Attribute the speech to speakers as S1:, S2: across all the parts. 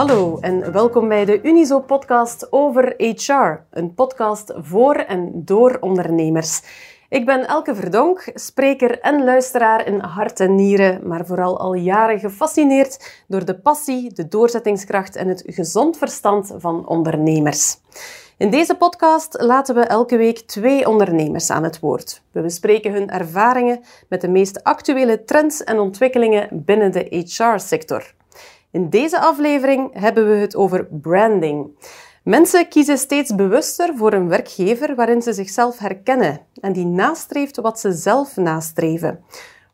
S1: Hallo en welkom bij de Unizo-podcast over HR, een podcast voor en door ondernemers. Ik ben Elke Verdonk, spreker en luisteraar in hart en nieren, maar vooral al jaren gefascineerd door de passie, de doorzettingskracht en het gezond verstand van ondernemers. In deze podcast laten we elke week twee ondernemers aan het woord. We bespreken hun ervaringen met de meest actuele trends en ontwikkelingen binnen de HR-sector. In deze aflevering hebben we het over branding. Mensen kiezen steeds bewuster voor een werkgever waarin ze zichzelf herkennen en die nastreeft wat ze zelf nastreven.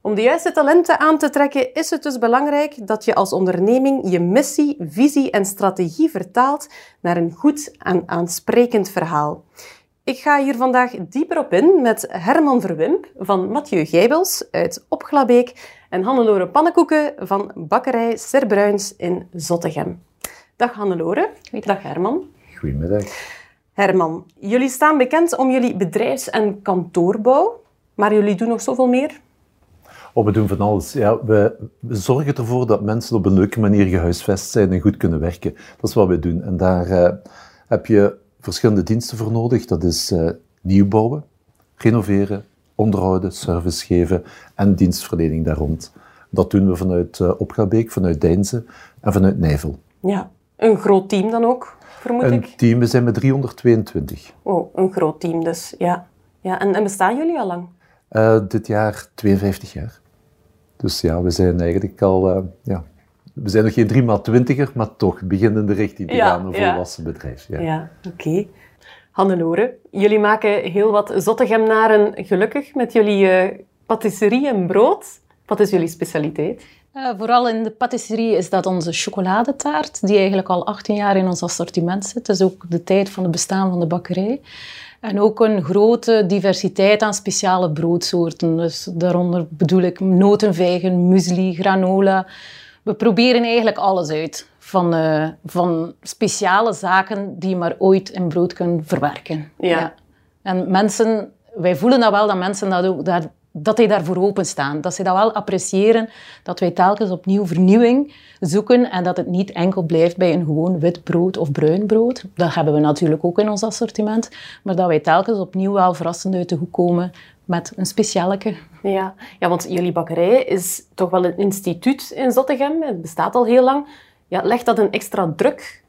S1: Om de juiste talenten aan te trekken is het dus belangrijk dat je als onderneming je missie, visie en strategie vertaalt naar een goed en aansprekend verhaal. Ik ga hier vandaag dieper op in met Herman Verwimp van Mathieu Gijbels uit Opglabeek en Hannelore Pannenkoeken van bakkerij Serbruins in Zottegem. Dag Hannelore. Dag Herman.
S2: Goedemiddag.
S1: Herman, jullie staan bekend om jullie bedrijfs- en kantoorbouw, maar jullie doen nog zoveel meer?
S2: Oh, we doen van alles. Ja, we, we, zorgen ervoor dat mensen op een leuke manier gehuisvest zijn en goed kunnen werken. Dat is wat we doen. En daar uh, heb je verschillende diensten voor nodig. Dat is uh, nieuwbouwen, renoveren, onderhouden, service geven en dienstverlening daar rond. Dat doen we vanuit uh, Opgabeek, vanuit Deinze en vanuit Nijvel.
S1: Ja, een groot team dan ook, vermoed
S2: een
S1: ik?
S2: Een team, we zijn met 322.
S1: Oh, een groot team dus, ja. ja en, en bestaan jullie al lang?
S2: Uh, dit jaar 52 jaar. Dus ja, we zijn eigenlijk al, uh, ja, we zijn nog geen drie maal twintiger, maar toch beginnen in de richting te
S1: ja,
S2: gaan, een
S1: ja.
S2: volwassen bedrijf. Ja,
S1: ja oké. Okay. Hannelore, jullie maken heel wat Zottegemnaren gelukkig met jullie uh, patisserie en brood. Wat is jullie specialiteit?
S3: Uh, vooral in de patisserie is dat onze chocoladetaart, die eigenlijk al 18 jaar in ons assortiment zit. Is ook de tijd van het bestaan van de bakkerij. En ook een grote diversiteit aan speciale broodsoorten. Dus daaronder bedoel ik notenvijgen, muesli, granola. We proberen eigenlijk alles uit. Van, uh, van speciale zaken die je maar ooit in brood kunt verwerken.
S1: Ja. ja.
S3: En mensen, wij voelen dat wel, dat mensen dat ook, daar, dat die daarvoor openstaan. Dat ze dat wel appreciëren, dat wij telkens opnieuw vernieuwing zoeken en dat het niet enkel blijft bij een gewoon wit brood of bruin brood. Dat hebben we natuurlijk ook in ons assortiment. Maar dat wij telkens opnieuw wel verrassend uit de hoek komen met een specialeke.
S1: Ja. ja, want jullie bakkerij is toch wel een instituut in Zottegem. Het bestaat al heel lang. Ja, legt dat een extra druk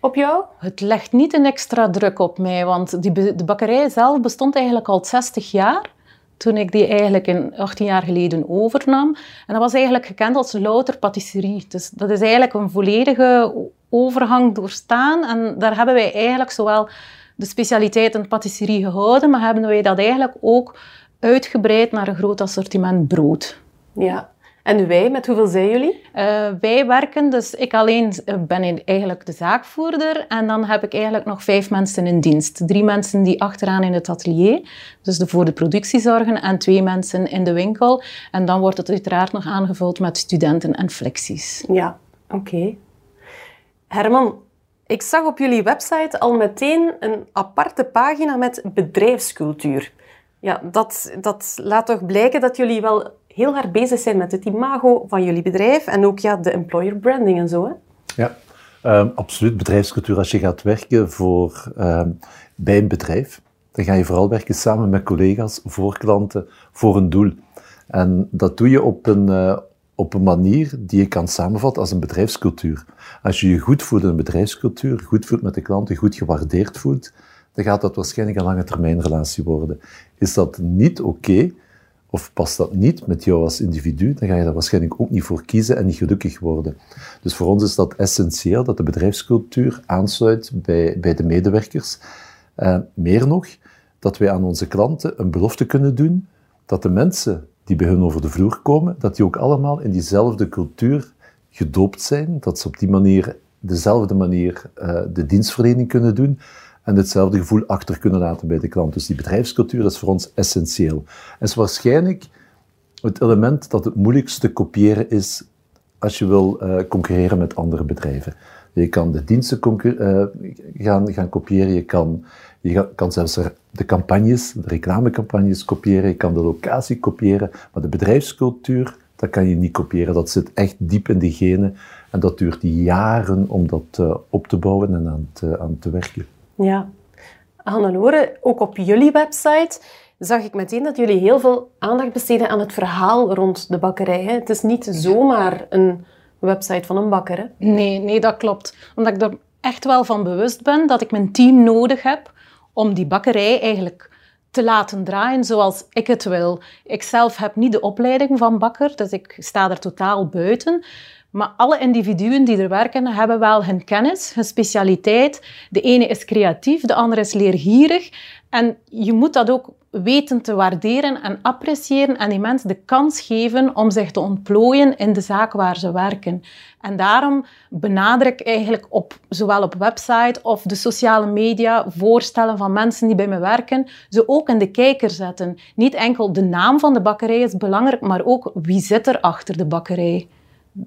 S1: op jou?
S3: Het legt niet een extra druk op mij, want die, de bakkerij zelf bestond eigenlijk al 60 jaar toen ik die eigenlijk in 18 jaar geleden overnam. En dat was eigenlijk gekend als louter patisserie. Dus dat is eigenlijk een volledige overgang doorstaan. En daar hebben wij eigenlijk zowel de specialiteit patisserie gehouden, maar hebben wij dat eigenlijk ook uitgebreid naar een groot assortiment brood.
S1: Ja. En wij, met hoeveel zijn jullie?
S3: Uh, wij werken, dus ik alleen ben eigenlijk de zaakvoerder en dan heb ik eigenlijk nog vijf mensen in dienst. Drie mensen die achteraan in het atelier, dus de, voor de productie zorgen, en twee mensen in de winkel. En dan wordt het uiteraard nog aangevuld met studenten en flexies.
S1: Ja, oké. Okay. Herman, ik zag op jullie website al meteen een aparte pagina met bedrijfscultuur. Ja, dat, dat laat toch blijken dat jullie wel heel hard bezig zijn met het imago van jullie bedrijf en ook ja, de employer branding en zo. Hè?
S2: Ja, um, absoluut. Bedrijfscultuur. Als je gaat werken voor, um, bij een bedrijf, dan ga je vooral werken samen met collega's, voor klanten, voor een doel. En dat doe je op een, uh, op een manier die je kan samenvatten als een bedrijfscultuur. Als je je goed voelt in een bedrijfscultuur, goed voelt met de klanten, goed gewaardeerd voelt, dan gaat dat waarschijnlijk een lange termijn relatie worden. Is dat niet oké, of past dat niet met jou als individu, dan ga je daar waarschijnlijk ook niet voor kiezen en niet gelukkig worden. Dus voor ons is dat essentieel dat de bedrijfscultuur aansluit bij, bij de medewerkers. Uh, meer nog, dat wij aan onze klanten een belofte kunnen doen dat de mensen die bij hun over de vloer komen, dat die ook allemaal in diezelfde cultuur gedoopt zijn, dat ze op die manier, dezelfde manier, uh, de dienstverlening kunnen doen en hetzelfde gevoel achter kunnen laten bij de klant. Dus die bedrijfscultuur is voor ons essentieel. En is waarschijnlijk het element dat het moeilijkst te kopiëren is als je wil uh, concurreren met andere bedrijven. Je kan de diensten uh, gaan, gaan kopiëren, je kan, je kan zelfs de campagnes, de reclamecampagnes kopiëren, je kan de locatie kopiëren, maar de bedrijfscultuur, dat kan je niet kopiëren. Dat zit echt diep in de genen. En dat duurt jaren om dat uh, op te bouwen en aan te, aan te werken.
S1: Ja. Hannelore, ook op jullie website zag ik meteen dat jullie heel veel aandacht besteden aan het verhaal rond de bakkerij. Hè? Het is niet zomaar een website van een bakker. Hè?
S3: Nee, nee, dat klopt. Omdat ik er echt wel van bewust ben dat ik mijn team nodig heb om die bakkerij eigenlijk te laten draaien zoals ik het wil. Ik zelf heb niet de opleiding van bakker, dus ik sta er totaal buiten. Maar alle individuen die er werken, hebben wel hun kennis, hun specialiteit. De ene is creatief, de andere is leergierig. En je moet dat ook weten te waarderen en appreciëren en die mensen de kans geven om zich te ontplooien in de zaak waar ze werken. En daarom benadruk ik eigenlijk op, zowel op website of de sociale media voorstellen van mensen die bij me werken, ze ook in de kijker zetten. Niet enkel de naam van de bakkerij is belangrijk, maar ook wie zit er achter de bakkerij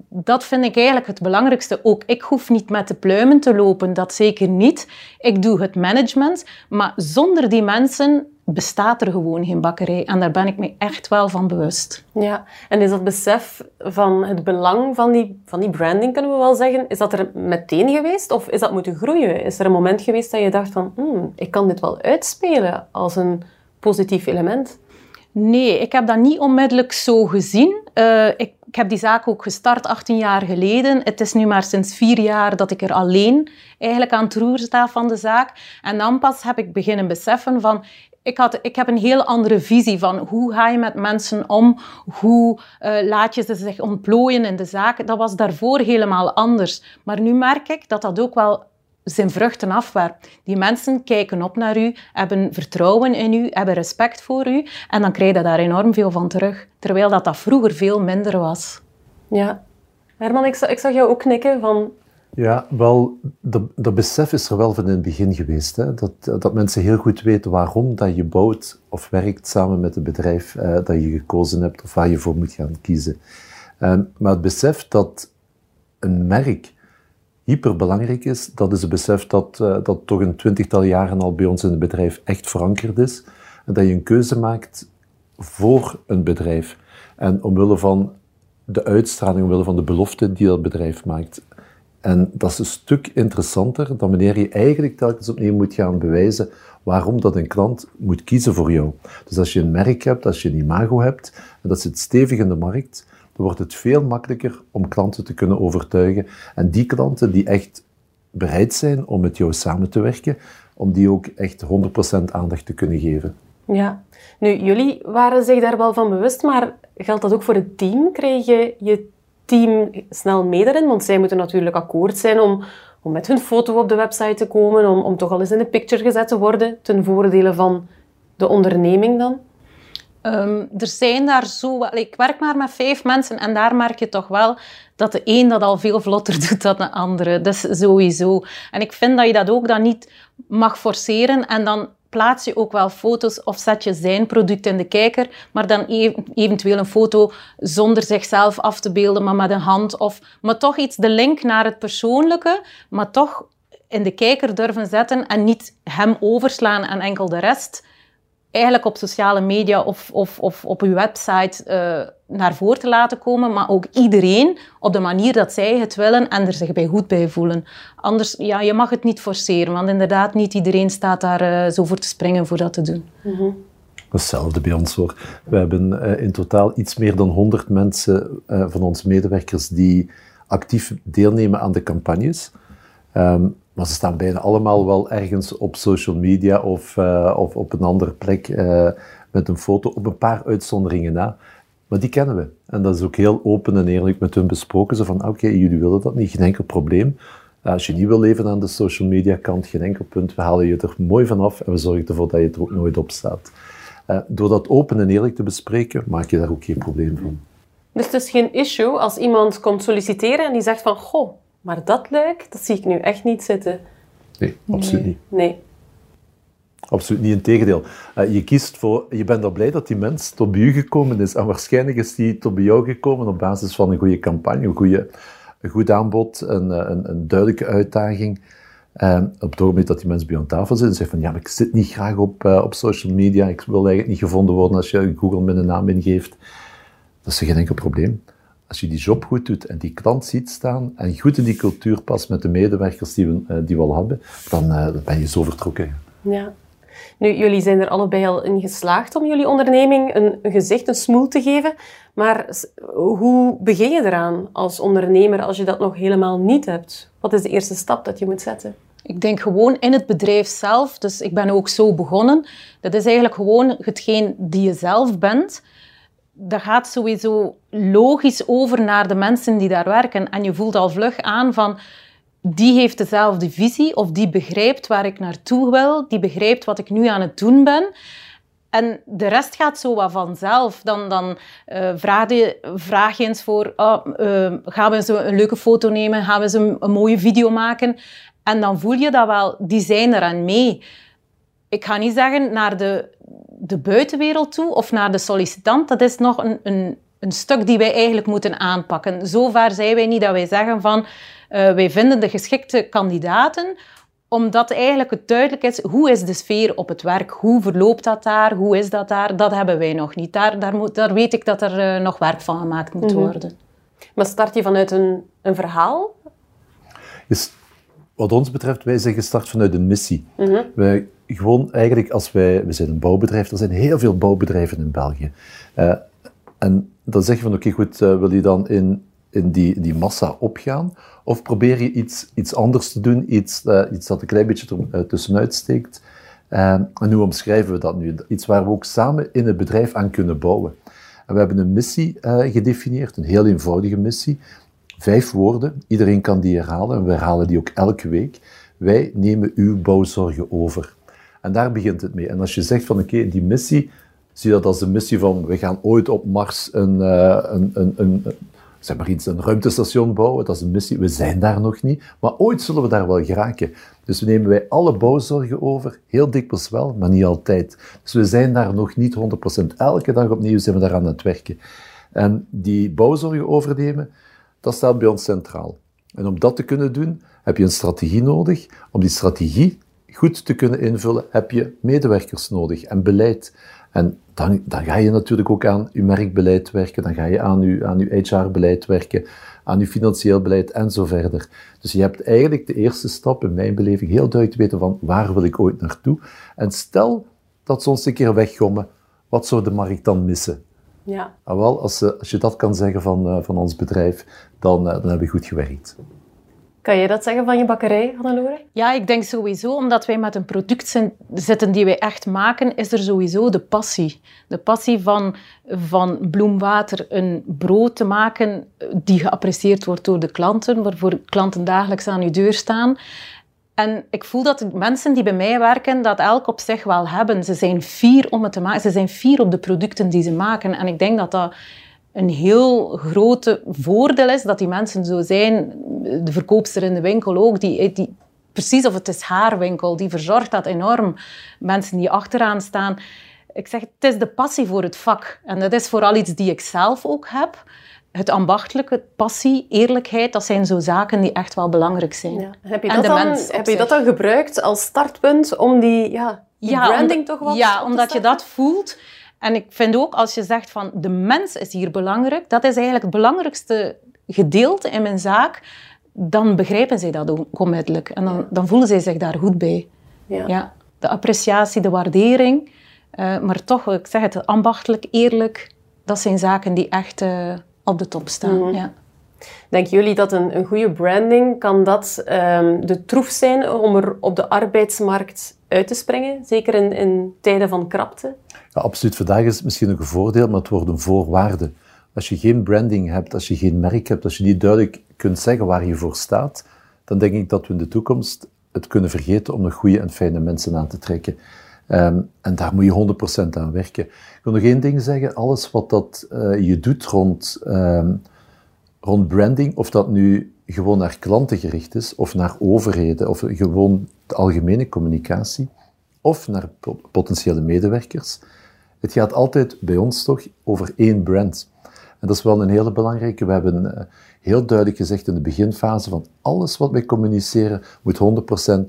S3: dat vind ik eigenlijk het belangrijkste. Ook ik hoef niet met de pluimen te lopen, dat zeker niet. Ik doe het management, maar zonder die mensen bestaat er gewoon geen bakkerij. En daar ben ik me echt wel van bewust.
S1: Ja, en is dat besef van het belang van die, van die branding, kunnen we wel zeggen, is dat er meteen geweest of is dat moeten groeien? Is er een moment geweest dat je dacht van, hmm, ik kan dit wel uitspelen als een positief element?
S3: Nee, ik heb dat niet onmiddellijk zo gezien. Uh, ik ik heb die zaak ook gestart 18 jaar geleden. Het is nu maar sinds vier jaar dat ik er alleen eigenlijk aan het roer sta van de zaak. En dan pas heb ik beginnen beseffen van... Ik, had, ik heb een heel andere visie van hoe ga je met mensen om, hoe uh, laat je ze zich ontplooien in de zaak. Dat was daarvoor helemaal anders. Maar nu merk ik dat dat ook wel zijn vruchten afwerpt. Die mensen kijken op naar u, hebben vertrouwen in u, hebben respect voor u en dan krijg je daar enorm veel van terug. Terwijl dat, dat vroeger veel minder was.
S1: Ja. Herman, ik zag, ik zag jou ook knikken van...
S2: Ja, wel, dat, dat besef is er wel van in het begin geweest. Hè? Dat, dat mensen heel goed weten waarom dat je bouwt of werkt samen met het bedrijf eh, dat je gekozen hebt of waar je voor moet gaan kiezen. Uh, maar het besef dat een merk hyperbelangrijk is, dat is het besef dat, uh, dat toch een twintigtal jaren al bij ons in het bedrijf echt verankerd is. En dat je een keuze maakt voor een bedrijf. En omwille van de uitstraling, omwille van de belofte die dat bedrijf maakt. En dat is een stuk interessanter dan wanneer je eigenlijk telkens opnieuw moet gaan bewijzen waarom dat een klant moet kiezen voor jou. Dus als je een merk hebt, als je een imago hebt, en dat zit stevig in de markt, dan wordt het veel makkelijker om klanten te kunnen overtuigen. En die klanten die echt bereid zijn om met jou samen te werken, om die ook echt 100% aandacht te kunnen geven.
S1: Ja, nu jullie waren zich daar wel van bewust, maar geldt dat ook voor het team? Kreeg je je team snel mee erin? Want zij moeten natuurlijk akkoord zijn om, om met hun foto op de website te komen, om, om toch al eens in de picture gezet te worden, ten voordele van de onderneming dan?
S3: Um, er zijn daar zo... Ik werk maar met vijf mensen en daar merk je toch wel dat de een dat al veel vlotter doet dan de andere. Dus sowieso. En ik vind dat je dat ook dan niet mag forceren en dan plaats je ook wel foto's of zet je zijn product in de kijker, maar dan eventueel een foto zonder zichzelf af te beelden, maar met een hand. Of, maar toch iets de link naar het persoonlijke, maar toch in de kijker durven zetten en niet hem overslaan en enkel de rest eigenlijk op sociale media of, of, of op uw website uh, naar voren te laten komen, maar ook iedereen op de manier dat zij het willen en er zich bij goed bij voelen. Anders, ja, je mag het niet forceren, want inderdaad, niet iedereen staat daar uh, zo voor te springen voor dat te doen.
S2: Mm -hmm. Hetzelfde bij ons hoor. We hebben uh, in totaal iets meer dan 100 mensen van onze medewerkers die actief deelnemen aan de campagnes. Um, maar ze staan bijna allemaal wel ergens op social media of, uh, of op een andere plek uh, met een foto, op een paar uitzonderingen na. Maar die kennen we. En dat is ook heel open en eerlijk met hun besproken. Zo van, oké, jullie willen dat niet, geen enkel probleem. Uh, als je niet wil leven aan de social media kant, geen enkel punt. We halen je er mooi vanaf en we zorgen ervoor dat je er ook nooit op staat. door dat open en eerlijk te bespreken, maak je daar ook geen probleem van.
S1: Dus het is geen issue als iemand komt solliciteren en die zegt van, goh, maar dat luik, dat zie ik nu echt niet zitten.
S2: Nee, absoluut niet.
S1: Nee.
S2: Absoluut niet, in tegendeel. Uh, je kiest voor, je bent al blij dat die mens tot bij u gekomen is. En waarschijnlijk is die tot bij jou gekomen op basis van een goede campagne, een, goede, een goed aanbod, een, eh, een, een duidelijke uitdaging. Uh, op het moment dat die mensen bij jou aan tafel zit en zegt van ja, maar ik zit niet graag op, uh, op social media, ik wil eigenlijk niet gevonden worden als je Google met een naam ingeeft dat is geen enkel probleem. Als je die job goed doet en die klant ziet staan en goed in die cultuur past met de medewerkers die we, eh, die we al hebben, dan, uh, dan ben je zo vertrokken.
S1: Ja. Nu, jullie zijn er allebei al in geslaagd om jullie onderneming een, een gezicht, een smoel te geven. Maar hoe begin je eraan als ondernemer als je dat nog helemaal niet hebt? Wat is de eerste stap dat je moet zetten?
S3: Ik denk gewoon in het bedrijf zelf. Dus ik ben ook zo begonnen. Dat is eigenlijk gewoon hetgeen die je zelf bent. Dat gaat sowieso logisch over naar de mensen die daar werken. En je voelt al vlug aan van die heeft dezelfde visie of die begrijpt waar ik naartoe wil, die begrijpt wat ik nu aan het doen ben. En de rest gaat zo wat vanzelf. Dan, dan uh, vraag, je, vraag eens voor, oh, uh, gaan we zo een leuke foto nemen, gaan we zo een, mooie video maken. En dan voel je dat wel, die zijn eraan mee. Ik ga niet zeggen naar de, de buitenwereld toe of naar de sollicitant. Dat is nog een, een, een stuk die wij eigenlijk moeten aanpakken. Zover zijn wij niet dat wij zeggen van uh, wij vinden de geschikte kandidaten omdat eigenlijk het duidelijk is, hoe is de sfeer op het werk? Hoe verloopt dat daar? Hoe is dat daar? Dat hebben wij nog niet. Daar, daar, moet, daar weet ik dat er uh, nog werk van gemaakt moet mhm. worden.
S1: Maar start je vanuit een, een verhaal?
S2: Is, wat ons betreft, wij zijn gestart vanuit een missie. Mm Wij gewoon eigenlijk, als wij, we zijn een bouwbedrijf, er zijn heel veel bouwbedrijven in België. Uh, en dan zeg je van, oké, goed, wil je dan in in die, die massa opgaan? Of probeer je iets, iets anders te doen, iets, uh, iets dat een klein beetje er, tussenuit steekt? En hoe omschrijven we dat nu? Iets waar we ook samen in het bedrijf aan kunnen bouwen. En we hebben een missie gedefinieerd, een heel eenvoudige missie. Vijf woorden, iedereen kan die herhalen en we herhalen die ook elke week. Wij nemen uw bouwzorgen over. En daar begint het mee. En als je zegt van oké, die missie, zie dat als de missie van we gaan ooit op Mars een, een, een, een, zeg maar iets, een ruimtestation bouwen, dat is een missie. We zijn daar nog niet, maar ooit zullen we daar wel geraken. Dus we nemen wij alle bouwzorgen over, heel dikwijls wel, maar niet altijd. Dus we zijn daar nog niet 100%. Elke dag opnieuw zijn we daar aan het werken. En die bouwzorgen overnemen, dat staat bij ons centraal. En om dat te kunnen doen, heb je een strategie nodig. Om die strategie goed te kunnen invullen, heb je medewerkers nodig en beleid. En dan, dan ga je natuurlijk ook aan je merkbeleid werken, dan ga je aan je, aan je HR-beleid werken, aan je financieel beleid en zo verder. Dus je hebt eigenlijk de eerste stap, in mijn beleving, heel duidelijk te weten van waar wil ik ooit naartoe. En stel dat ze ons een keer weggommen, wat zou de markt dan missen? Ja. Ah, wel, als, als je dat kan zeggen van, uh, van ons bedrijf, dan, uh, dan hebben we goed gewerkt.
S1: Kan je dat zeggen van je bakkerij, Hannelore?
S3: Ja, ik denk sowieso, omdat wij met een product zitten die wij echt maken, is er sowieso de passie. De passie van, van bloemwater een brood te maken die geapprecieerd wordt door de klanten, waarvoor klanten dagelijks aan je deur staan. En ik voel dat de mensen die bij mij werken, dat elk op zich wel hebben. Ze zijn fier om het te maken. Ze zijn fier op de producten die ze maken. En ik denk dat dat een heel grote voordeel is dat die mensen zo zijn. De verkoopster in de winkel ook, die, die precies of het is haar winkel, die verzorgt dat enorm. Mensen die achteraan staan. Ik zeg, het is de passie voor het vak. En dat is vooral iets die ik zelf ook heb. Het ambachtelijke, passie, eerlijkheid, dat zijn zo zaken die echt wel belangrijk zijn. Ja.
S1: Heb, je dat dan, heb je dat dan gebruikt als startpunt om die, ja, die branding toch wat
S3: Ja, omdat je dat voelt. En ik vind ook, als je zegt van de mens is hier belangrijk, dat is eigenlijk het belangrijkste gedeelte in mijn zaak, dan begrijpen zij dat ook onmiddellijk. En dan, dan voelen zij zich daar goed bij. Ja. ja de appreciatie, de waardering. Uh, maar toch, ik zeg het, ambachtelijk, eerlijk, dat zijn zaken die echt uh, op de top staan. Mm ja.
S1: Denken jullie dat een, een goede branding, kan dat um, de troef zijn om er op de arbeidsmarkt uit te springen? Zeker in, in tijden van krapte?
S2: Ja, absoluut. Vandaag is het misschien een voordeel, maar het wordt een voorwaarde. Als je geen branding hebt, als je geen merk hebt, als je niet duidelijk kunt zeggen waar je voor staat, dan denk ik dat we in de toekomst het kunnen vergeten om nog goede en fijne mensen aan te trekken. Um, en daar moet je 100% aan werken. Ik wil nog één ding zeggen. Alles wat dat, uh, je doet rond, um, rond branding, of dat nu gewoon naar klanten gericht is, of naar overheden, of gewoon de algemene communicatie, of naar potentiële medewerkers, het gaat altijd bij ons toch over één brand. En dat is wel een hele belangrijke. We hebben uh, heel duidelijk gezegd in de beginfase van alles wat wij communiceren moet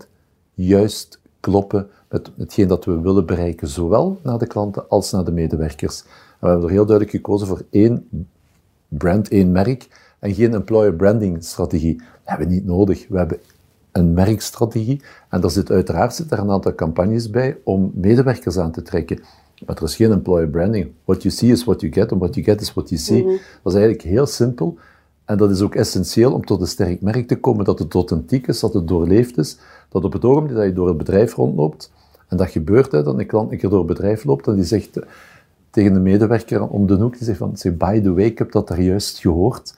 S2: 100% juist kloppen met hetgeen dat we willen bereiken, zowel naar de klanten als naar de medewerkers. we hebben er heel duidelijk gekozen voor één brand, één merk en geen employer branding strategie. Dat hebben we niet nodig. We hebben een merkstrategie en daar zit uiteraard zit er een aantal campagnes bij om medewerkers aan te trekken. Maar er is geen employer branding. What you see is what you get, and what you get is what you see. Dat is eigenlijk heel simpel. En dat is ook essentieel om tot een sterk merk te komen, dat het authentiek is, dat het doorleefd is, dat op het ogenblik dat je door het bedrijf rondloopt, en dat gebeurt, hè, dat een klant een keer door het bedrijf loopt en die zegt tegen de medewerker om de hoek, die zegt van, by the way, ik heb dat daar juist gehoord.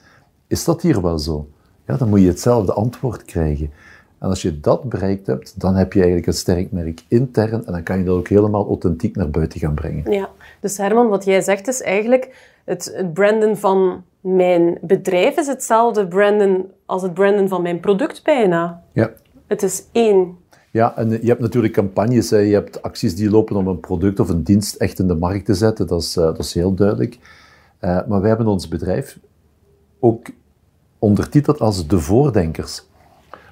S2: Is dat hier wel zo? Ja, dan moet je hetzelfde antwoord krijgen. En als je dat bereikt hebt, dan heb je eigenlijk een sterk merk intern en dan kan je dat ook helemaal authentiek naar buiten gaan brengen.
S1: Ja, dus Herman, wat jij zegt is eigenlijk het, het branden van mijn bedrijf is hetzelfde branden als het branden van mijn product bijna.
S2: Ja.
S1: Het is één.
S2: Ja, en je hebt natuurlijk campagnes, hè. je hebt acties die lopen om een product of een dienst echt in de markt te zetten, dat is, uh, dat is heel duidelijk. Uh, maar wij hebben ons bedrijf ook ondertiteld als de voordenkers.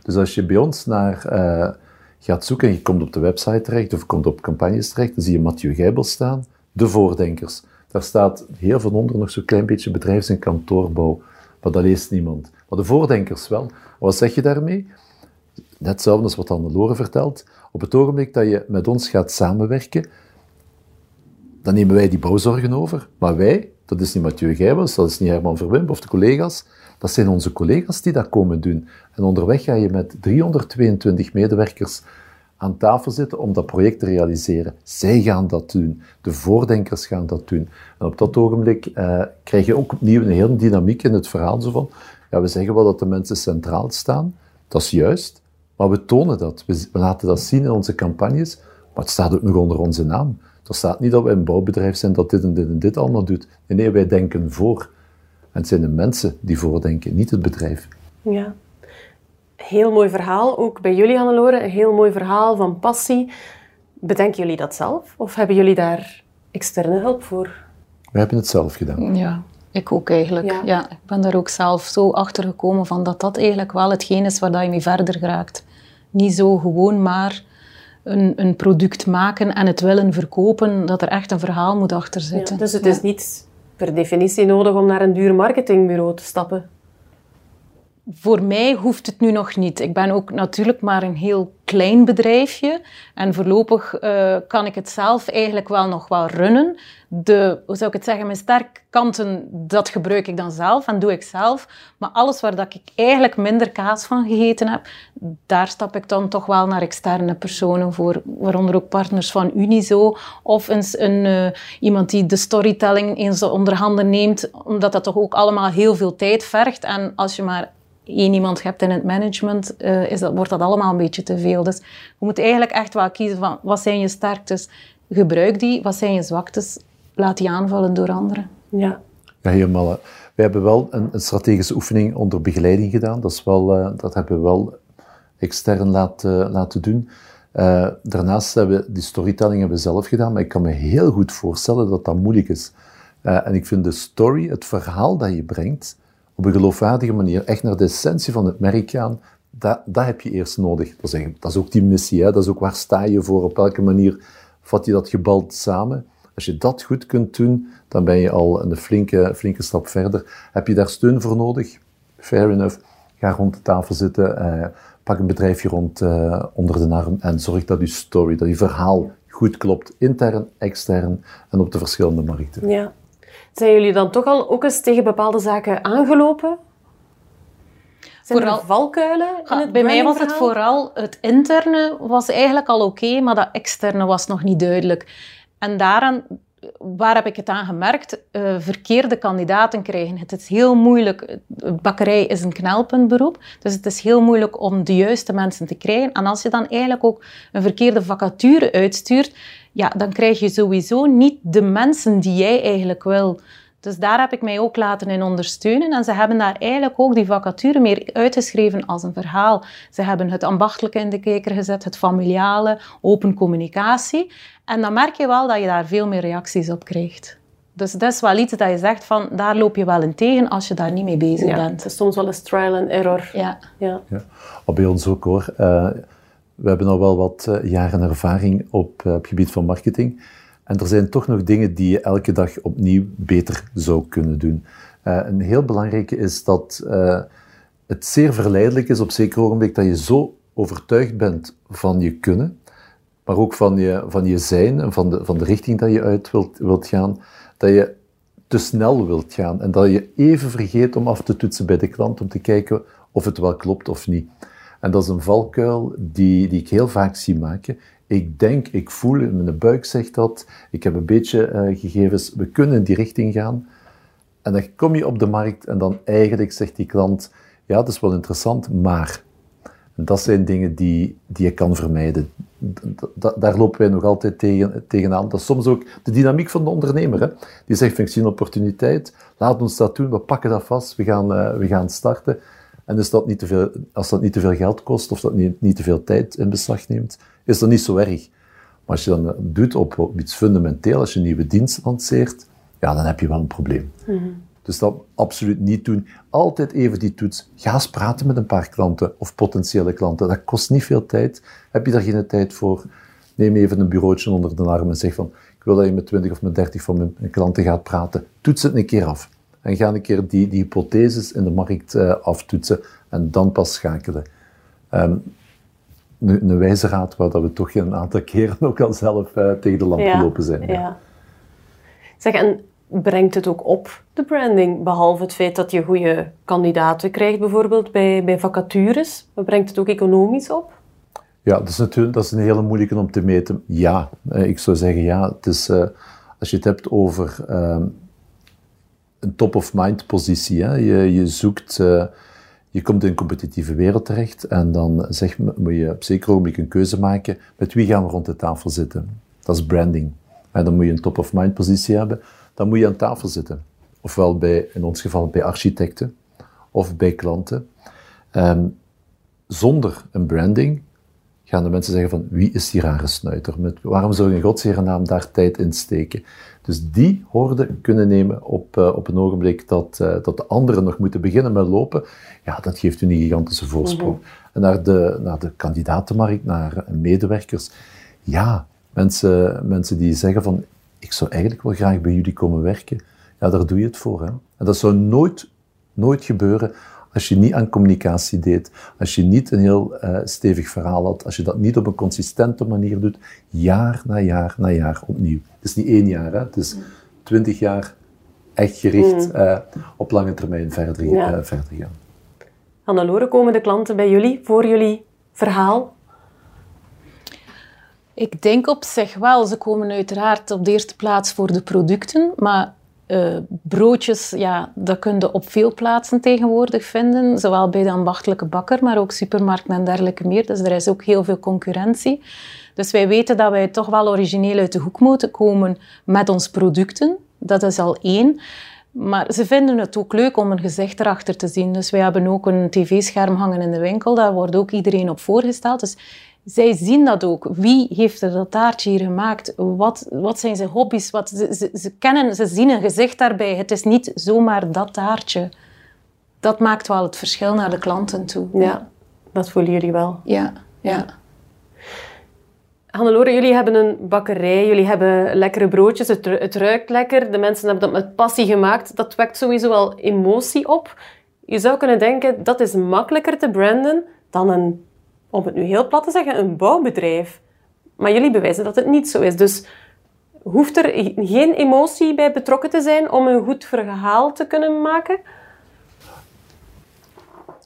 S2: Dus als je bij ons naar uh, gaat zoeken en je komt op de website terecht of komt op campagnes terecht, dan zie je Mathieu Gijbel staan, de voordenkers. Daar staat heel van onder nog zo'n klein beetje bedrijfs- en kantoorbouw, maar dat leest niemand. Maar de voordenkers wel. Wat zeg je daarmee? Net hetzelfde als wat Anne-Lore vertelt. Op het ogenblik dat je met ons gaat samenwerken, dan nemen wij die bouwzorgen over. Maar wij, dat is niet Mathieu Gijbels, dat is niet Herman Verwimp of de collega's, dat zijn onze collega's die dat komen doen. En onderweg ga je met 322 medewerkers aan tafel zitten om dat project te realiseren. Zij gaan dat doen. De voordenkers gaan dat doen. En op dat ogenblik uh, krijg je ook opnieuw een hele dynamiek in het verhaal. Zo van, ja, we zeggen wel dat de mensen centraal staan. Dat is juist. Maar we tonen dat. We, we laten dat zien in onze campagnes. Maar het staat ook nog onder onze naam. Er staat niet dat wij een bouwbedrijf zijn dat dit en dit en dit allemaal doet. Nee, nee wij denken voor. En het zijn de mensen die voordenken, niet het bedrijf.
S1: Ja. Heel mooi verhaal, ook bij jullie Hannelore. Een heel mooi verhaal van passie. Bedenken jullie dat zelf? Of hebben jullie daar externe hulp voor?
S2: We hebben het zelf gedaan.
S3: Ja, ik ook eigenlijk. Ja. ja. ik ben daar ook zelf zo achter gekomen van dat dat eigenlijk wel hetgeen is waar je mee verder raakt. Niet zo gewoon maar een, een product maken en het willen verkopen, dat er echt een verhaal moet achter zitten.
S1: Ja, dus het is niet per definitie nodig om naar een duur marketingbureau te stappen?
S3: Voor mij hoeft het nu nog niet. Ik ben ook natuurlijk maar een heel klein bedrijfje. En voorlopig uh, kan ik het zelf eigenlijk wel nog wel runnen. De, hoe zou ik het zeggen, mijn sterke kanten, dat gebruik ik dan zelf en doe ik zelf. Maar alles waar dat ik eigenlijk minder kaas van gegeten heb, daar stap ik dan toch wel naar externe personen voor. Waaronder ook partners van Unizo of een, een uh, iemand die de storytelling eens onder handen neemt. Omdat dat toch ook allemaal heel veel tijd vergt. En als je maar één iemand hebt in het management, uh, is dat, wordt dat allemaal een beetje te veel. Dus je moet eigenlijk echt wel kiezen van wat zijn je sterktes, gebruik die. Wat zijn je zwaktes, laat die aanvallen door anderen.
S1: Ja.
S2: Ja, helemaal. We hebben wel een, een, strategische oefening onder begeleiding gedaan. Dat, is wel, uh, dat hebben we wel extern laten, laten doen. Uh, daarnaast hebben we die storytelling hebben we zelf gedaan, maar ik kan me heel goed voorstellen dat dat moeilijk is. Uh, en ik vind de story, het verhaal dat je brengt, op een geloofwaardige manier echt naar de essentie van het merk gaan, dat, dat heb je eerst nodig. Dat is, dat is ook die missie, hè? dat is ook waar sta je voor, op welke manier vat je dat gebald samen. Als je dat goed kunt doen, dan ben je al een flinke, flinke stap verder. Heb je daar steun voor nodig? Fair enough. Ga rond de tafel zitten, eh, pak een bedrijfje rond uh, onder de arm en zorg dat je story, dat je verhaal goed klopt, intern, extern en op de verschillende markten.
S1: Ja. Zijn jullie dan toch al ook eens tegen bepaalde zaken aangelopen? Zijn vooral, er valkuilen in het
S3: Bij mij was het vooral het interne was eigenlijk al oké, maar dat externe was nog niet duidelijk. En daaraan, waar heb ik het aan gemerkt? Uh, verkeerde kandidaten krijgen. Het is heel moeilijk. Bakkerij is een knelpuntberoep, dus het is heel moeilijk om de juiste mensen te krijgen. En als je dan eigenlijk ook een verkeerde vacature uitstuurt, ja, dan krijg je sowieso niet de mensen die jij eigenlijk wil. Dus daar heb ik mij ook laten in ondersteunen. En ze hebben daar eigenlijk ook die vacature meer uitgeschreven als een verhaal. Ze hebben het ambachtelijke in de kijker gezet, het familiale, open communicatie. En dan merk je wel dat je daar veel meer reacties op krijgt. Dus dat is wel iets dat je zegt van, daar loop je wel in tegen als je daar niet mee bezig
S1: ja,
S3: bent.
S1: Het is soms wel eens trial and error.
S3: Ja.
S1: ja.
S2: ja. bij ons ook hoor. Uh, we hebben al wel wat uh, jaren ervaring op, uh, op het gebied van marketing. En er zijn toch nog dingen die je elke dag opnieuw beter zou kunnen doen. Uh, een heel belangrijke is dat het zeer verleidelijk is op zeker ogenblik dat je zo overtuigd bent van je kunnen, maar ook van je, van je zijn en van de, van de richting dat je uit wilt, wilt gaan, dat je te snel wilt gaan en dat je even vergeet om af te toetsen bij de klant om te kijken of het wel klopt of niet. En dat is een valkuil die, die ik heel vaak zie maken. Ik denk, ik voel, in mijn buik zegt dat, ik heb een beetje uh, gegevens, we kunnen in die richting gaan. En dan kom je op de markt en dan eigenlijk zegt die klant, ja, dat is wel interessant, maar dat zijn dingen die, die je kan vermijden. daar lopen wij nog altijd tegen, tegenaan. Dat is soms ook de dynamiek van de ondernemer. Hè? Die zegt, ik zie een opportuniteit, laat ons dat doen, we pakken dat vast, we gaan, uh, we gaan starten. En dus dat niet te veel, als dat niet te veel geld kost of dat niet, niet te veel tijd in beslag neemt, is dat niet zo erg. Maar als je dan doet op, op iets fundamenteel, als je een nieuwe dienst lanceert, ja, dan heb je wel een probleem. Mm dus dat absoluut niet doen. Altijd even die toets. Ga eens praten met een paar klanten of potentiële klanten. Dat kost niet veel tijd. Heb je daar geen tijd voor? Neem even een bureautje onder de arm en zeg van ik wil dat je met 20 of met 30 van mijn klanten gaat praten. Toets het een keer af. En ga een keer die, die hypotheses in de markt uh, aftoetsen en dan pas schakelen. Um, een, een wijze raad waar dat we toch een aantal keren ook al zelf uh, tegen de lamp ja, gelopen zijn. Ja. ja.
S1: Zeg, en brengt het ook op, de branding? Behalve het feit dat je goede kandidaten krijgt, bijvoorbeeld bij, bij vacatures. Brengt het ook economisch op?
S2: Ja, dat is natuurlijk dat is een hele moeilijke om te meten. Ja, eh, ik zou zeggen ja. Het is, uh, als je het hebt over uh, een top-of-mind positie, hè, je, je zoekt... Uh, je komt in een competitieve wereld terecht en dan zeg, moet je op zeker ogenblik een keuze maken met wie gaan we rond de tafel zitten. Dat is branding. En dan moet je een top-of-mind positie hebben dan moet je aan tafel zitten. Ofwel bij, in ons geval bij architecten of bij klanten. Um, zonder een branding gaan de mensen zeggen van wie is die rare snuiter? Met, waarom zou je in godsheer naam daar tijd in steken? Dus die hoorde kunnen nemen op, uh, op een ogenblik dat, uh, dat de anderen nog moeten beginnen met lopen, ja, dat geeft u een gigantische voorsprong. Mm -hmm. En naar de, naar de kandidatenmarkt, naar medewerkers, ja, mensen, mensen die zeggen van ik zou eigenlijk wel graag bij jullie komen werken. Ja, daar doe je het voor. Hè? En dat zou nooit, nooit gebeuren als je niet aan communicatie deed, als je niet een heel uh, stevig verhaal had, als je dat niet op een consistente manier doet, jaar na jaar na jaar opnieuw. Het is niet één jaar, hè? het is twintig jaar echt gericht uh, op lange termijn verder, ja. uh, verder gaan.
S1: Hannelore, komen de klanten bij jullie voor jullie verhaal?
S3: Ik denk op zich wel. Ze komen uiteraard op de eerste plaats voor de producten, maar uh, broodjes, ja, dat kun je op veel plaatsen tegenwoordig vinden. Zowel bij de ambachtelijke bakker, maar ook supermarkten en dergelijke meer. Dus er is ook heel veel concurrentie. Dus wij weten dat wij toch wel origineel uit de hoek moeten komen met onze producten. Dat is al één. Maar ze vinden het ook leuk om een gezicht erachter te zien. Dus wij hebben ook een tv-scherm hangen in de winkel. Daar wordt ook iedereen op voorgesteld. Dus zij zien dat ook. Wie heeft er dat taartje hier gemaakt? Wat, wat zijn zijn hobby's? Wat, ze, ze, ze, kennen, ze zien een gezicht daarbij. Het is niet zomaar dat taartje. Dat maakt wel het verschil naar de klanten toe.
S1: Ja, dat voelen jullie wel.
S3: Ja, ja.
S1: Hannelore, jullie hebben een bakkerij, jullie hebben lekkere broodjes, het, het ruikt lekker, de mensen hebben dat met passie gemaakt. Dat wekt sowieso wel emotie op. Je zou kunnen denken, dat is makkelijker te branden dan een om het nu heel plat te zeggen, een bouwbedrijf. Maar jullie bewijzen dat het niet zo is. Dus hoeft er geen emotie bij betrokken te zijn om een goed verhaal te kunnen maken?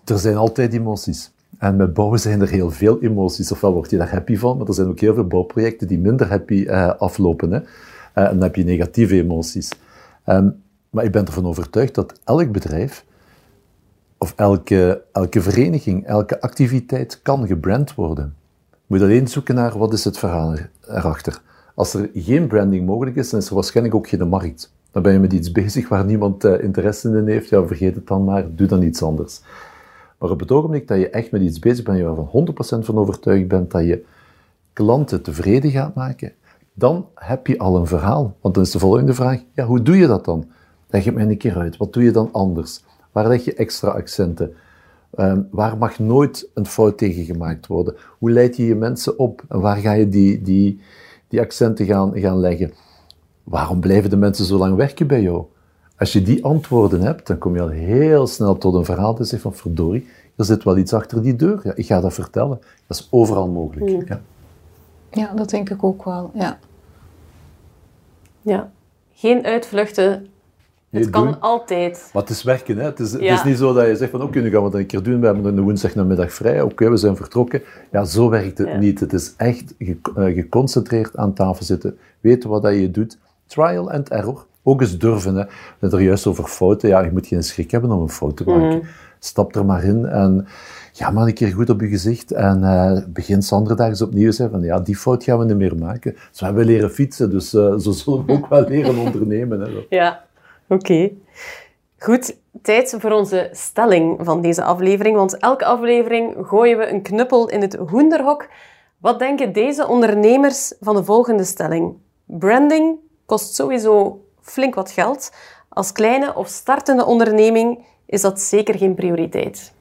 S2: Er zijn altijd emoties. En met bouwen zijn er heel veel emoties. Ofwel word je daar happy van, maar er zijn ook heel veel bouwprojecten die minder happy uh, aflopen. Hè. Uh, en dan heb je negatieve emoties. Um, maar ik ben ervan overtuigd dat elk bedrijf of elke, elke vereniging, elke activiteit kan gebrand worden. Je moet alleen zoeken naar wat is het verhaal erachter. Als er geen branding mogelijk is, dan is er waarschijnlijk ook geen markt. Dan ben je met iets bezig waar niemand uh, interesse in heeft. Ja, vergeet het dan maar, doe dan iets anders. Maar op het ogenblik dat je echt met iets bezig bent, je er van 100% van overtuigd bent dat je klanten tevreden gaat maken, dan heb je al een verhaal. Want dan is de volgende vraag, ja, hoe doe je dat dan? Leg het mij een keer uit. Wat doe je dan anders? Waar leg je extra accenten? Um, waar mag nooit een fout tegen gemaakt worden? Hoe leid je je mensen op? En waar ga je die, die, die accenten gaan, gaan leggen? waarom blijven de mensen zo lang werken bij jou? Als je die antwoorden hebt, dan kom je al heel snel tot een verhaal dat zegt van verdorie, er zit wel iets achter die deur. Ja, ik ga dat vertellen. Dat is overal mogelijk.
S3: Mm. Ja. ja, dat denk ik ook wel. Ja.
S1: ja. Geen uitvluchten. Het kan altijd.
S2: Maar het is werken. Hè? Het, is, het is niet zo dat je zegt van oké, nu gaan we dat een keer doen. We hebben een woensdagnamiddag vrij. Oké, we zijn vertrokken. Ja, zo werkt het niet. Het is echt ge eh, geconcentreerd aan tafel zitten. Weten wat dat je doet. Trial and error. Ook eens durven. Hè. We er juist over fouten. Ja, je moet geen schrik hebben om een fout te maken. Mhm. Stap er maar in en ga maar een keer goed op je gezicht. En uh, begin zondags opnieuw zeggen van ja, die fout gaan we niet meer maken. Dus we hebben leren fietsen, dus uh, zo zullen we ook wel leren ondernemen. Hè.
S1: Ja, oké. Goed, tijd voor onze stelling van deze aflevering. Want elke aflevering gooien we een knuppel in het hoenderhok. Wat denken deze ondernemers van de volgende stelling? Branding kost sowieso flink wat geld. Als kleine of startende onderneming is dat zeker geen prioriteit.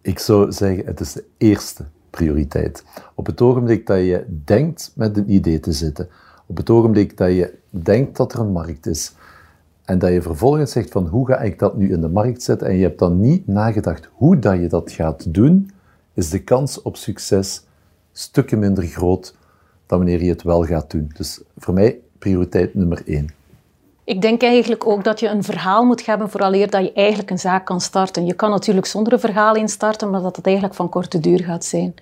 S2: Ik zou zeggen, het is de eerste prioriteit. Op het ogenblik dat je denkt met een idee te zitten, op het ogenblik dat je denkt dat er een markt is, en dat je vervolgens zegt van hoe ga ik dat nu in de markt zetten, en je hebt dan niet nagedacht hoe dat je dat gaat doen, is de kans op succes stukken minder groot dan wanneer je het wel gaat doen. Dus voor mij prioriteit nummer één.
S3: Ik denk eigenlijk ook dat je een verhaal moet hebben vooraleer dat je eigenlijk een zaak kan starten. Je kan natuurlijk zonder een verhaal instarten, maar dat het eigenlijk van korte duur gaat zijn.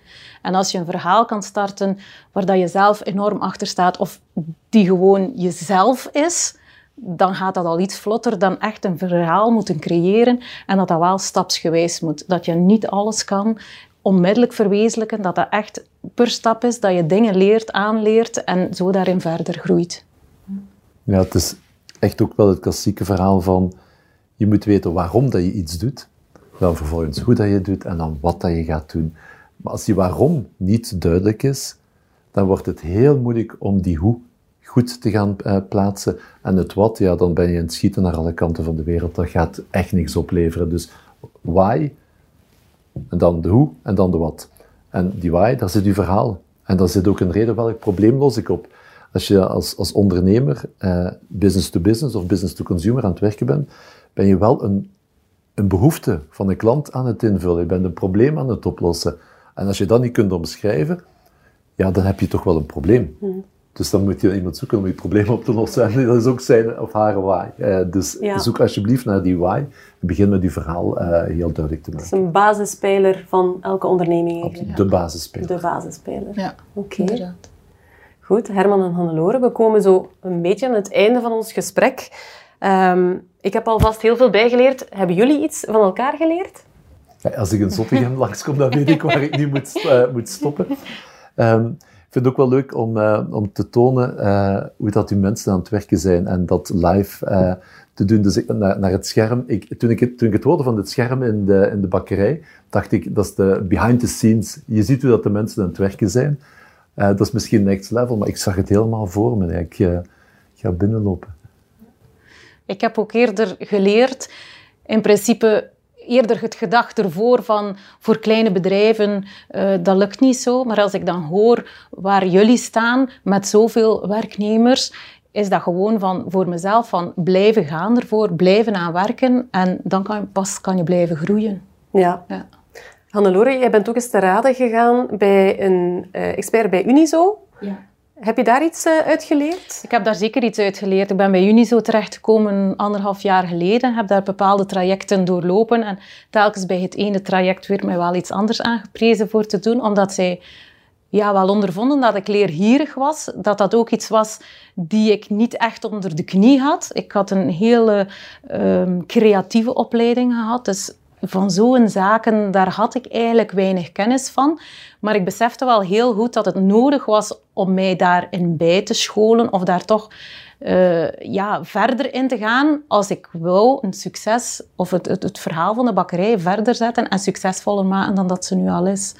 S3: En als je een verhaal kan starten waar dat je zelf enorm achter staat of die gewoon jezelf is, dan gaat dat al iets vlotter dan echt een verhaal moeten creëren en dat dat wel stapsgewijs moet. Dat je niet alles kan onmiddellijk verwezenlijken, dat dat echt per stap is, dat je dingen leert, aanleert en zo daarin verder groeit.
S2: Ja, het is echt ook wel het klassieke verhaal van je moet weten waarom dat je iets doet, dan vervolgens hoe dat je doet en dan wat dat je gaat doen. Maar als die waarom niet duidelijk is, dan wordt het heel moeilijk om die hoe goed te gaan uh, plaatsen. En het wat, ja, dan ben je in het schieten naar alle kanten van de wereld. Dat gaat echt niks opleveren. Dus why, en dan de hoe, en dan de wat. En die why, daar zit uw verhaal. En daar zit ook een reden welk probleem los ik op. Als je als, als ondernemer eh, business to business of business to consumer aan het werken bent, ben je wel een, een behoefte van een klant aan het invullen. Je bent een probleem aan het oplossen. En als je dat niet kunt omschrijven, ja, dan heb je toch wel een probleem. Mhm. Dus dan moet je iemand zoeken om je probleem op te lossen. En dat is ook zijn of haar why. Uh, dus zoek alsjeblieft naar die why. En begin met die verhaal uh, heel duidelijk te maken.
S1: Dat is een basisspeler van elke onderneming.
S2: De basisspeler.
S1: De basisspeler.
S3: Ja, oké.
S1: Goed, Herman en Hannelore, we komen zo een beetje aan het einde van ons gesprek. Um, ik heb alvast heel veel bijgeleerd. Hebben jullie iets van elkaar geleerd?
S2: Ja, als ik in Zottegem langskom, dan weet ik waar ik nu moet, uh, moet stoppen. Um, ik vind het ook wel leuk om, uh, om te tonen uh, hoe dat die mensen aan het werken zijn en dat live te doen. Dus ik, naar, naar, het scherm. Ik, toen, ik, toen ik het hoorde van het scherm in de, in de bakkerij, dacht ik, dat is de behind the scenes. Je ziet hoe dat de mensen aan het werken zijn. Uh, dat is misschien next level, maar ik zag het helemaal voor me. Ik uh, ga binnenlopen.
S3: Ik heb ook eerder geleerd, in principe eerder het gedacht ervoor van voor kleine bedrijven, uh, dat lukt niet zo. Maar als ik dan hoor waar jullie staan met zoveel werknemers, is dat gewoon van voor mezelf van blijven gaan ervoor, blijven aan werken en dan kan, pas kan je blijven groeien.
S1: Ja. ja. Hannelore, jij bent ook eens te raden gegaan bij een uh, expert bij Unizo. Ja. Heb je daar iets uh, uit geleerd?
S3: Ik heb daar zeker iets uit geleerd. Ik ben bij Unizo terechtgekomen anderhalf jaar geleden. Heb daar bepaalde trajecten doorlopen. En telkens bij het ene traject werd mij wel iets anders aangeprezen voor te doen. Omdat zij ja, wel ondervonden dat ik leergierig was. Dat dat ook iets was die ik niet echt onder de knie had. Ik had een hele uh, creatieve opleiding gehad. Dus van zo'n zaken, daar had ik eigenlijk weinig kennis van. Maar ik besefte wel heel goed dat het nodig was om mij daarin bij te scholen of daar toch uh, ja, verder in te gaan als ik wou een succes of het, het, het, verhaal van de bakkerij verder zetten en succesvoller maken dan dat ze nu al is.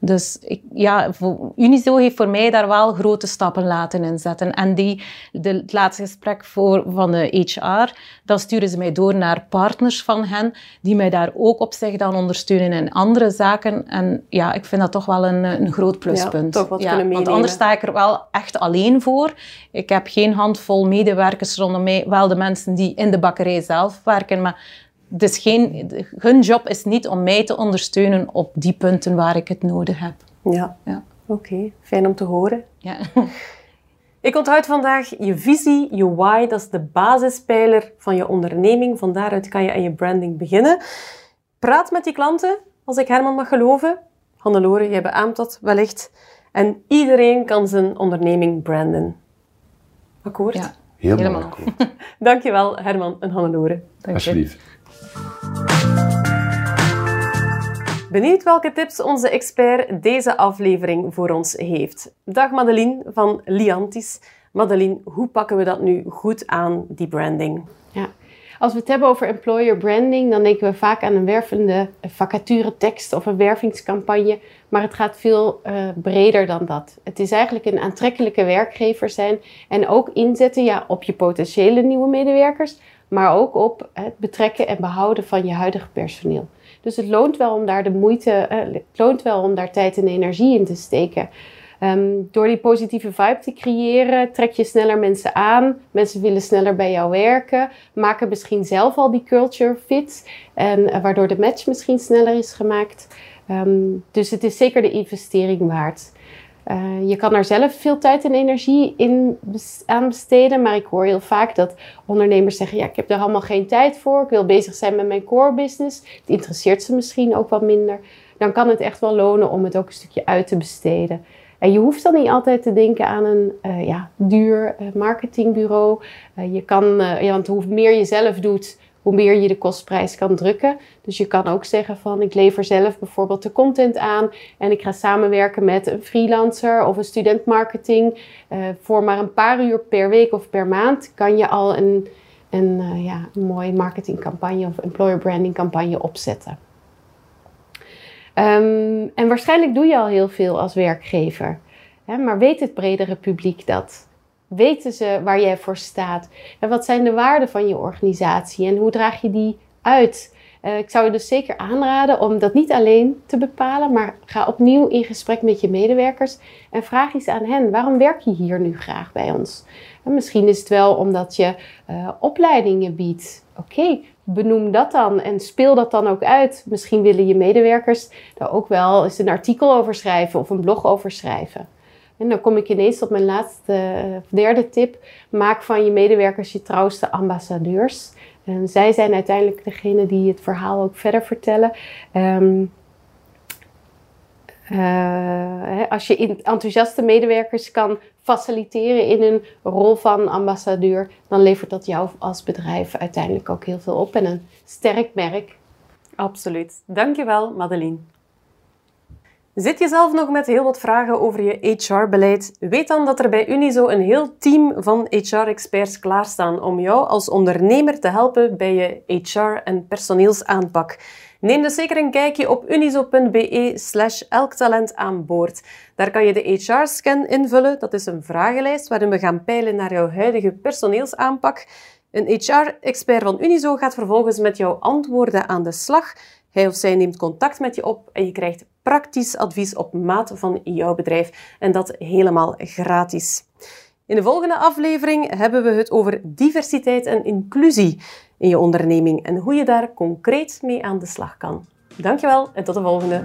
S3: Dus ik, ja, Unizo heeft voor mij daar wel grote stappen laten inzetten. En die, de, het laatste gesprek voor, van de HR, dan sturen ze mij door naar partners van hen, die mij daar ook op zich dan ondersteunen in andere zaken. En ja, ik vind dat toch wel een, een groot pluspunt.
S1: Ja, toch wat kunnen
S3: want anders sta ik er wel echt alleen voor. Ik heb geen handvol medewerkers rondom mij, wel de mensen die in de bakkerij zelf werken, maar dus geen, hun job is niet om mij te ondersteunen op die punten waar ik het nodig heb.
S1: Ja, ja. oké. Fijn om te horen.
S3: Ja.
S1: Ik onthoud vandaag je visie, je why. Dat is de basispijler van je onderneming. Van daaruit kan je aan je branding beginnen. Praat met die klanten, als ik Herman mag geloven. Hannelore, jij beaamt dat wellicht. En iedereen kan zijn onderneming branden. Akkoord?
S3: Ja,
S2: helemaal, helemaal. akkoord.
S1: Dankjewel, Herman en Hannelore.
S2: Dank Alsjeblieft.
S1: Benieuwd welke tips onze expert deze aflevering voor ons heeft. Dag Madeline van Liantis. Madeline, hoe pakken we dat nu goed aan, die branding?
S4: Ja. Als we het hebben over employer branding, dan denken we vaak aan een wervende vacaturetekst of een wervingscampagne. Maar het gaat veel uh, breder dan dat. Het is eigenlijk een aantrekkelijke werkgever zijn en ook inzetten ja, op je potentiële nieuwe medewerkers, maar ook op het betrekken en behouden van je huidige personeel. Dus het loont wel om daar de moeite, het loont wel om daar tijd en energie in te steken. Um, door die positieve vibe te creëren, trek je sneller mensen aan. Mensen willen sneller bij jou werken. Maken misschien zelf al die culture fit. En uh, waardoor de match misschien sneller is gemaakt. Um, dus het is zeker de investering waard. Uh, je kan er zelf veel tijd en energie in aan besteden, maar ik hoor heel vaak dat ondernemers zeggen: Ja, ik heb er allemaal geen tijd voor. Ik wil bezig zijn met mijn core business. Het interesseert ze misschien ook wat minder. Dan kan het echt wel lonen om het ook een stukje uit te besteden. En je hoeft dan niet altijd te denken aan een uh, ja, duur uh, marketingbureau. je kan, ja, want hoe meer je zelf doet, hoe meer je de kostprijs kan drukken. Dus je kan ook zeggen van ik lever zelf bijvoorbeeld de content aan en ik ga samenwerken met een freelancer of een student marketing. Uh, voor maar een paar uur per week of per maand kan je al een, een, uh, ja, mooie marketingcampagne of employer branding campagne opzetten. Um, en waarschijnlijk doe je al heel veel als werkgever. Hè, maar weet het bredere publiek dat? Weten ze waar jij voor staat? En wat zijn de waarden van je organisatie en hoe draag je die uit? Uh, ik zou je dus zeker aanraden om dat niet alleen te bepalen, maar ga opnieuw in gesprek met je medewerkers en vraag eens aan hen: waarom werk je hier nu graag bij ons? En misschien is het wel omdat je uh, opleidingen biedt. Oké, benoem dat dan en speel dat dan ook uit. Misschien willen je medewerkers daar ook wel eens een artikel over schrijven of een blog over schrijven. En dan kom ik ineens op mijn laatste, eh, derde tip. Maak van je medewerkers je trouwste ambassadeurs. En zij zijn uiteindelijk degene die het verhaal ook verder vertellen. Um, uh, als je enthousiaste medewerkers kan faciliteren in een rol van ambassadeur, dan levert dat jou als bedrijf uiteindelijk ook heel veel op en een sterk merk.
S1: Absoluut. Dankjewel, Madeline. Zit je zelf nog met heel wat vragen over je HR-beleid? Weet dan dat er bij Unizo een heel team van HR-experts klaarstaan om jou als ondernemer te helpen bij je HR- en personeelsaanpak. Neem dus zeker een kijkje op unizo.be slash elktalent aan boord. Daar kan je de HR-scan invullen. Dat is een vragenlijst waarin we gaan peilen naar jouw huidige personeelsaanpak. Een HR-expert van Unizo gaat vervolgens met jouw antwoorden aan de slag. Hij of zij neemt contact met je op en je krijgt praktisch advies op maat van jouw bedrijf. En dat helemaal gratis. In de volgende aflevering hebben we het over diversiteit en inclusie in je onderneming en hoe je daar concreet mee aan de slag kan. Dankjewel en tot de volgende.